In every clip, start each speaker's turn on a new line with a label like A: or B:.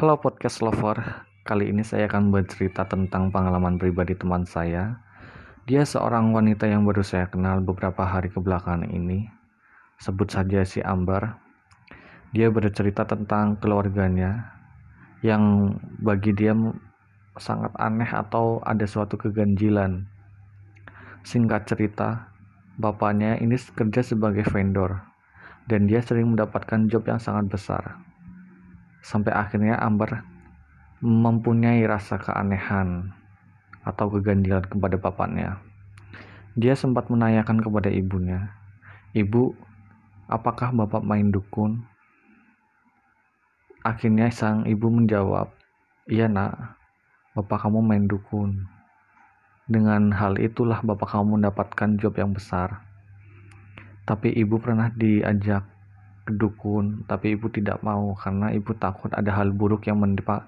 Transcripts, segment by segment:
A: Halo podcast lover, kali ini saya akan bercerita tentang pengalaman pribadi teman saya. Dia seorang wanita yang baru saya kenal beberapa hari kebelakangan ini. Sebut saja si Ambar. Dia bercerita tentang keluarganya yang bagi dia sangat aneh atau ada suatu keganjilan. Singkat cerita, bapaknya ini kerja sebagai vendor dan dia sering mendapatkan job yang sangat besar sampai akhirnya Amber mempunyai rasa keanehan atau keganjilan kepada bapaknya. Dia sempat menanyakan kepada ibunya, "Ibu, apakah bapak main dukun?" Akhirnya sang ibu menjawab, "Iya, Nak. Bapak kamu main dukun." Dengan hal itulah bapak kamu mendapatkan job yang besar. Tapi ibu pernah diajak dukun, tapi ibu tidak mau karena ibu takut ada hal buruk yang menimpa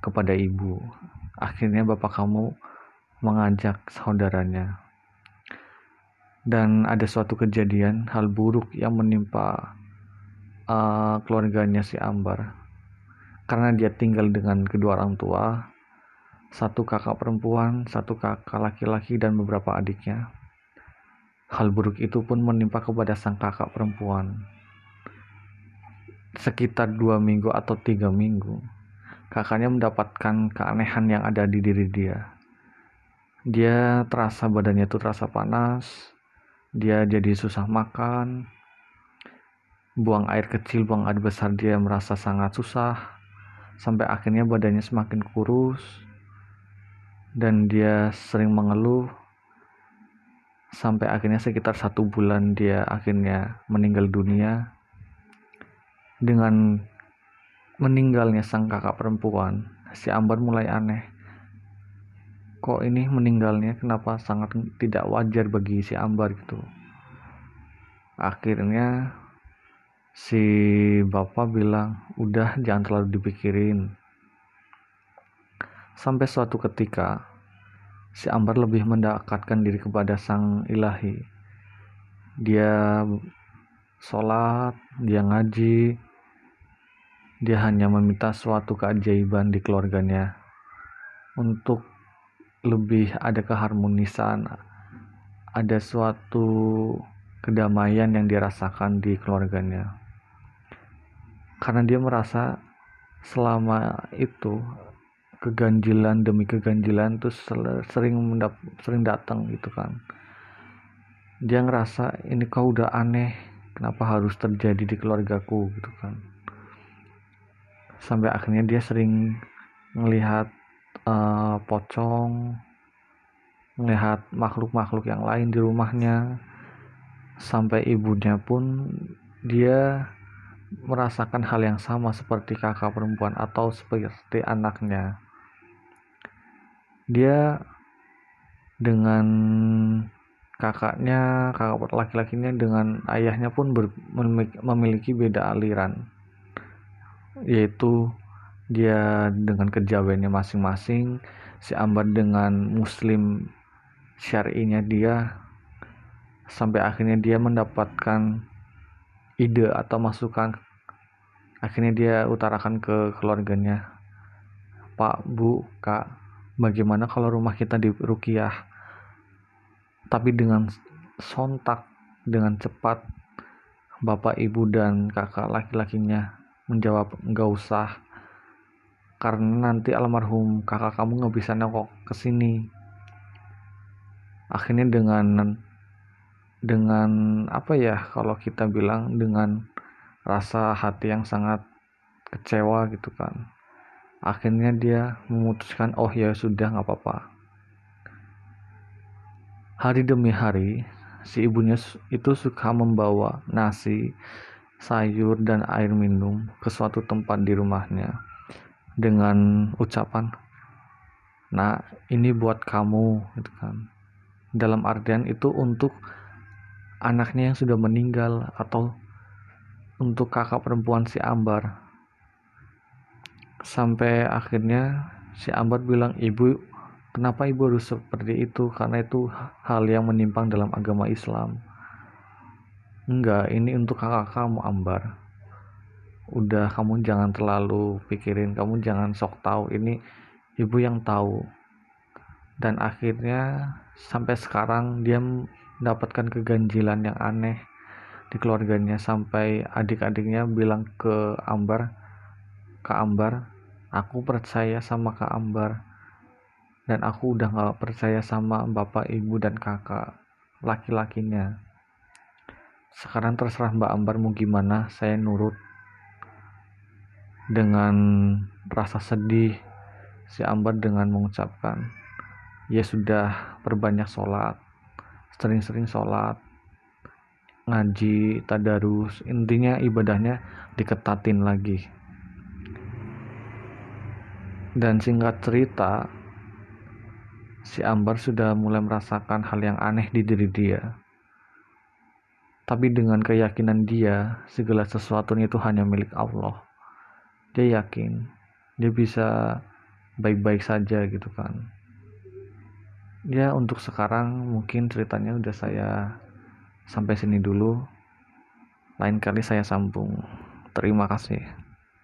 A: kepada ibu. Akhirnya bapak kamu mengajak saudaranya. Dan ada suatu kejadian hal buruk yang menimpa uh, keluarganya si Ambar. Karena dia tinggal dengan kedua orang tua, satu kakak perempuan, satu kakak laki-laki dan beberapa adiknya. Hal buruk itu pun menimpa kepada sang kakak perempuan sekitar dua minggu atau tiga minggu, kakaknya mendapatkan keanehan yang ada di diri dia. Dia terasa badannya itu terasa panas, dia jadi susah makan, buang air kecil, buang air besar dia merasa sangat susah, sampai akhirnya badannya semakin kurus, dan dia sering mengeluh, sampai akhirnya sekitar satu bulan dia akhirnya meninggal dunia dengan meninggalnya sang kakak perempuan, si Ambar mulai aneh. Kok ini meninggalnya kenapa sangat tidak wajar bagi si Ambar gitu. Akhirnya si bapak bilang, udah jangan terlalu dipikirin. Sampai suatu ketika, si Ambar lebih mendekatkan diri kepada sang ilahi. Dia sholat, dia ngaji, dia hanya meminta suatu keajaiban di keluarganya untuk lebih ada keharmonisan, ada suatu kedamaian yang dirasakan di keluarganya. Karena dia merasa selama itu keganjilan demi keganjilan tuh sering mendap sering datang gitu kan. Dia ngerasa ini kau udah aneh, kenapa harus terjadi di keluargaku gitu kan sampai akhirnya dia sering melihat uh, pocong melihat makhluk-makhluk yang lain di rumahnya. Sampai ibunya pun dia merasakan hal yang sama seperti kakak perempuan atau seperti anaknya. Dia dengan kakaknya kakak laki-lakinya dengan ayahnya pun memiliki beda aliran yaitu dia dengan kejawennya masing-masing si Ambar dengan muslim syar'inya dia sampai akhirnya dia mendapatkan ide atau masukan. Akhirnya dia utarakan ke keluarganya Pak Bu Kak bagaimana kalau rumah kita di Rukiah? Tapi dengan sontak dengan cepat bapak ibu dan kakak laki-lakinya menjawab nggak usah karena nanti almarhum kakak kamu nggak bisa nengok ke sini. Akhirnya dengan dengan apa ya kalau kita bilang dengan rasa hati yang sangat kecewa gitu kan. Akhirnya dia memutuskan oh ya sudah nggak apa-apa. Hari demi hari si ibunya itu suka membawa nasi sayur dan air minum ke suatu tempat di rumahnya dengan ucapan nah ini buat kamu gitu kan. Dalam artian itu untuk anaknya yang sudah meninggal atau untuk kakak perempuan si Ambar. Sampai akhirnya si Ambar bilang ibu kenapa ibu harus seperti itu? Karena itu hal yang menyimpang dalam agama Islam Enggak, ini untuk kakak kamu Ambar. udah kamu jangan terlalu pikirin kamu jangan sok tahu. Ini ibu yang tahu. Dan akhirnya sampai sekarang dia mendapatkan keganjilan yang aneh di keluarganya. Sampai adik-adiknya bilang ke Ambar ke Ambar aku percaya sama Kak Ambar. Dan aku udah gak percaya sama bapak ibu dan kakak laki-lakinya sekarang terserah Mbak Ambar mau gimana saya nurut dengan rasa sedih si Ambar dengan mengucapkan ya sudah perbanyak sholat sering-sering sholat ngaji tadarus intinya ibadahnya diketatin lagi. Dan singkat cerita si Ambar sudah mulai merasakan hal yang aneh di diri dia tapi dengan keyakinan dia segala sesuatu itu hanya milik Allah. Dia yakin dia bisa baik-baik saja gitu kan. Ya untuk sekarang mungkin ceritanya udah saya sampai sini dulu. Lain kali saya sambung. Terima kasih